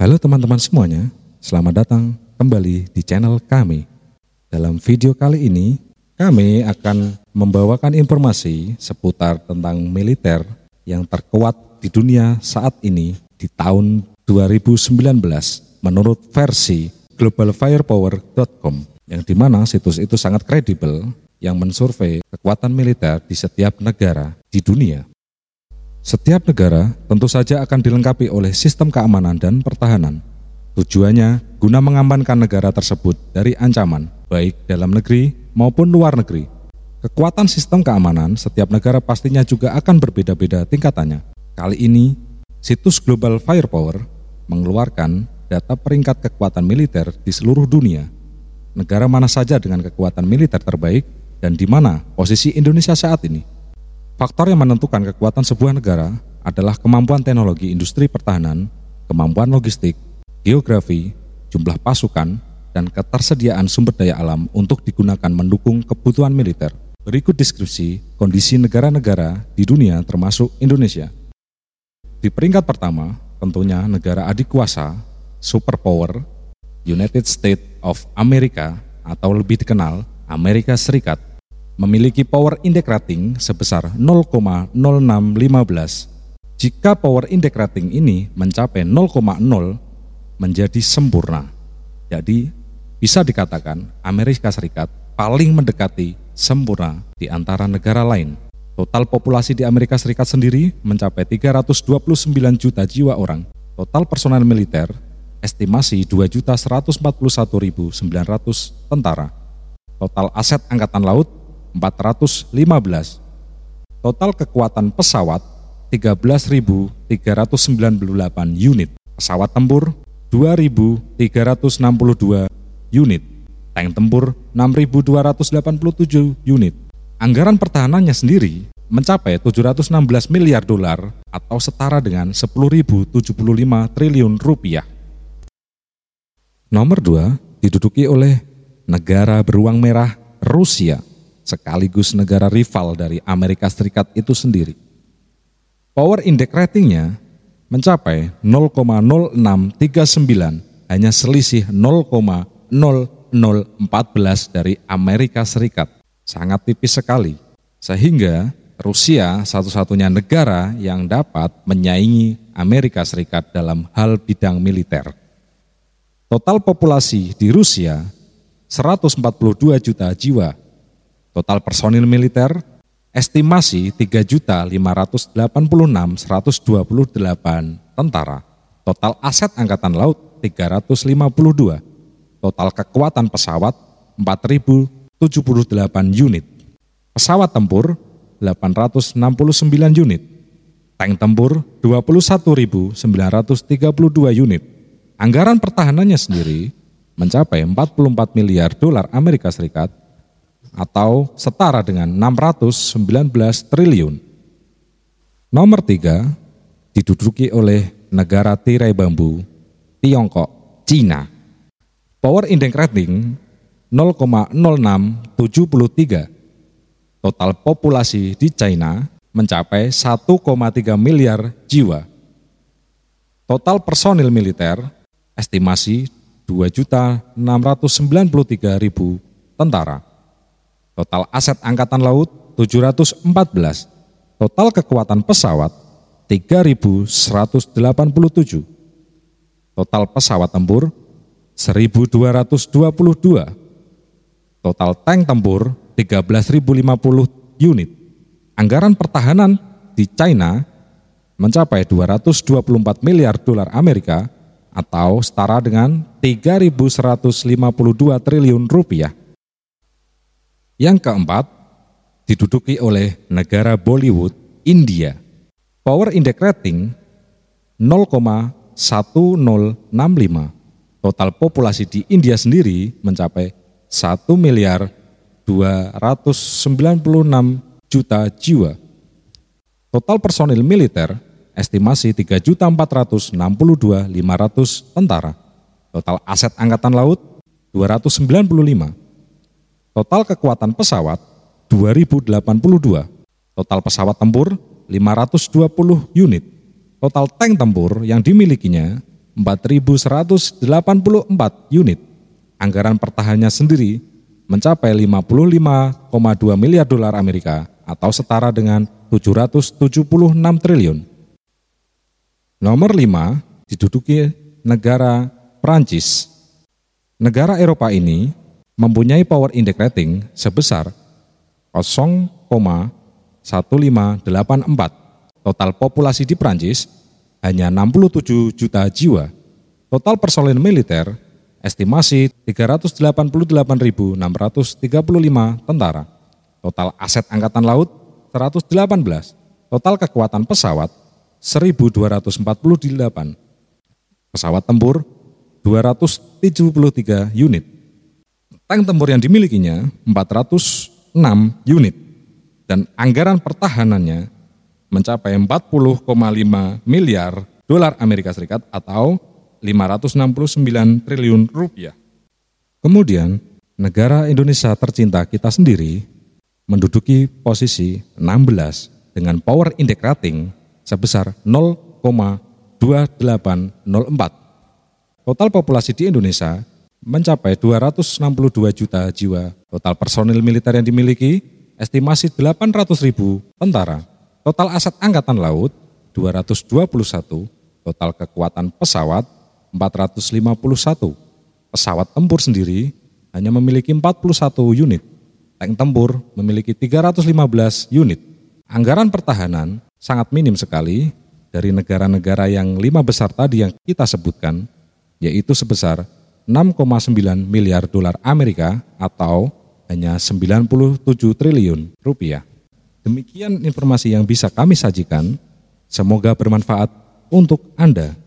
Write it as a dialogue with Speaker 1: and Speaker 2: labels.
Speaker 1: Halo teman-teman semuanya, selamat datang kembali di channel kami. Dalam video kali ini, kami akan membawakan informasi seputar tentang militer yang terkuat di dunia saat ini di tahun 2019 menurut versi globalfirepower.com yang di mana situs itu sangat kredibel yang mensurvei kekuatan militer di setiap negara di dunia. Setiap negara tentu saja akan dilengkapi oleh sistem keamanan dan pertahanan. Tujuannya guna mengamankan negara tersebut dari ancaman, baik dalam negeri maupun luar negeri. Kekuatan sistem keamanan setiap negara pastinya juga akan berbeda-beda tingkatannya. Kali ini, situs Global Firepower mengeluarkan data peringkat kekuatan militer di seluruh dunia. Negara mana saja dengan kekuatan militer terbaik dan di mana posisi Indonesia saat ini. Faktor yang menentukan kekuatan sebuah negara adalah kemampuan teknologi industri pertahanan, kemampuan logistik, geografi, jumlah pasukan, dan ketersediaan sumber daya alam untuk digunakan mendukung kebutuhan militer. Berikut deskripsi kondisi negara-negara di dunia termasuk Indonesia. Di peringkat pertama, tentunya negara adik kuasa, superpower, United States of America atau lebih dikenal Amerika Serikat memiliki power index rating sebesar 0,0615. Jika power index rating ini mencapai 0,0 menjadi sempurna. Jadi bisa dikatakan Amerika Serikat paling mendekati sempurna di antara negara lain. Total populasi di Amerika Serikat sendiri mencapai 329 juta jiwa orang. Total personel militer estimasi 2.141.900 tentara. Total aset angkatan laut 415. Total kekuatan pesawat 13.398 unit. Pesawat tempur 2.362 unit. Tank tempur 6.287 unit. Anggaran pertahanannya sendiri mencapai 716 miliar dolar atau setara dengan 10.075 triliun rupiah. Nomor 2 diduduki oleh negara beruang merah Rusia sekaligus negara rival dari Amerika Serikat itu sendiri. Power index ratingnya mencapai 0,0639, hanya selisih 0,0014 dari Amerika Serikat. Sangat tipis sekali, sehingga Rusia satu-satunya negara yang dapat menyaingi Amerika Serikat dalam hal bidang militer. Total populasi di Rusia 142 juta jiwa Total personil militer estimasi 3.586.128 tentara. Total aset angkatan laut 352. Total kekuatan pesawat 4.078 unit. Pesawat tempur 869 unit. Tank tempur 21.932 unit. Anggaran pertahanannya sendiri mencapai 44 miliar dolar Amerika Serikat atau setara dengan 619 triliun. Nomor tiga diduduki oleh negara tirai bambu, Tiongkok, Cina. Power Index Rating 0,0673. Total populasi di China mencapai 1,3 miliar jiwa. Total personil militer estimasi 2.693.000 tentara. Total aset angkatan laut 714. Total kekuatan pesawat 3187. Total pesawat tempur 1222. Total tank tempur 13.050 unit. Anggaran pertahanan di China mencapai 224 miliar dolar Amerika atau setara dengan 3.152 triliun rupiah. Yang keempat, diduduki oleh negara Bollywood, India. Power Index Rating 0,1065. Total populasi di India sendiri mencapai 1 miliar 296 juta jiwa. Total personil militer estimasi 3.462.500 tentara. Total aset angkatan laut 295 Total kekuatan pesawat 2082. Total pesawat tempur 520 unit. Total tank tempur yang dimilikinya 4.184 unit. Anggaran pertahanannya sendiri mencapai 55,2 miliar dolar Amerika atau setara dengan 776 triliun. Nomor 5 diduduki negara Prancis. Negara Eropa ini mempunyai power index rating sebesar 0,1584. Total populasi di Prancis hanya 67 juta jiwa. Total personil militer estimasi 388.635 tentara. Total aset angkatan laut 118. Total kekuatan pesawat 1248. Pesawat tempur 273 unit. Tank tempur yang dimilikinya 406 unit. Dan anggaran pertahanannya mencapai 40,5 miliar dolar Amerika Serikat atau 569 triliun rupiah. Kemudian, negara Indonesia tercinta kita sendiri menduduki posisi 16 dengan power index rating sebesar 0,2804. Total populasi di Indonesia mencapai 262 juta jiwa. Total personil militer yang dimiliki estimasi 800 ribu tentara Total aset angkatan laut 221, total kekuatan pesawat 451. Pesawat tempur sendiri hanya memiliki 41 unit. Tank tempur memiliki 315 unit. Anggaran pertahanan sangat minim sekali dari negara-negara yang lima besar tadi yang kita sebutkan, yaitu sebesar 6,9 miliar dolar Amerika atau hanya 97 triliun rupiah. Demikian informasi yang bisa kami sajikan. Semoga bermanfaat untuk Anda.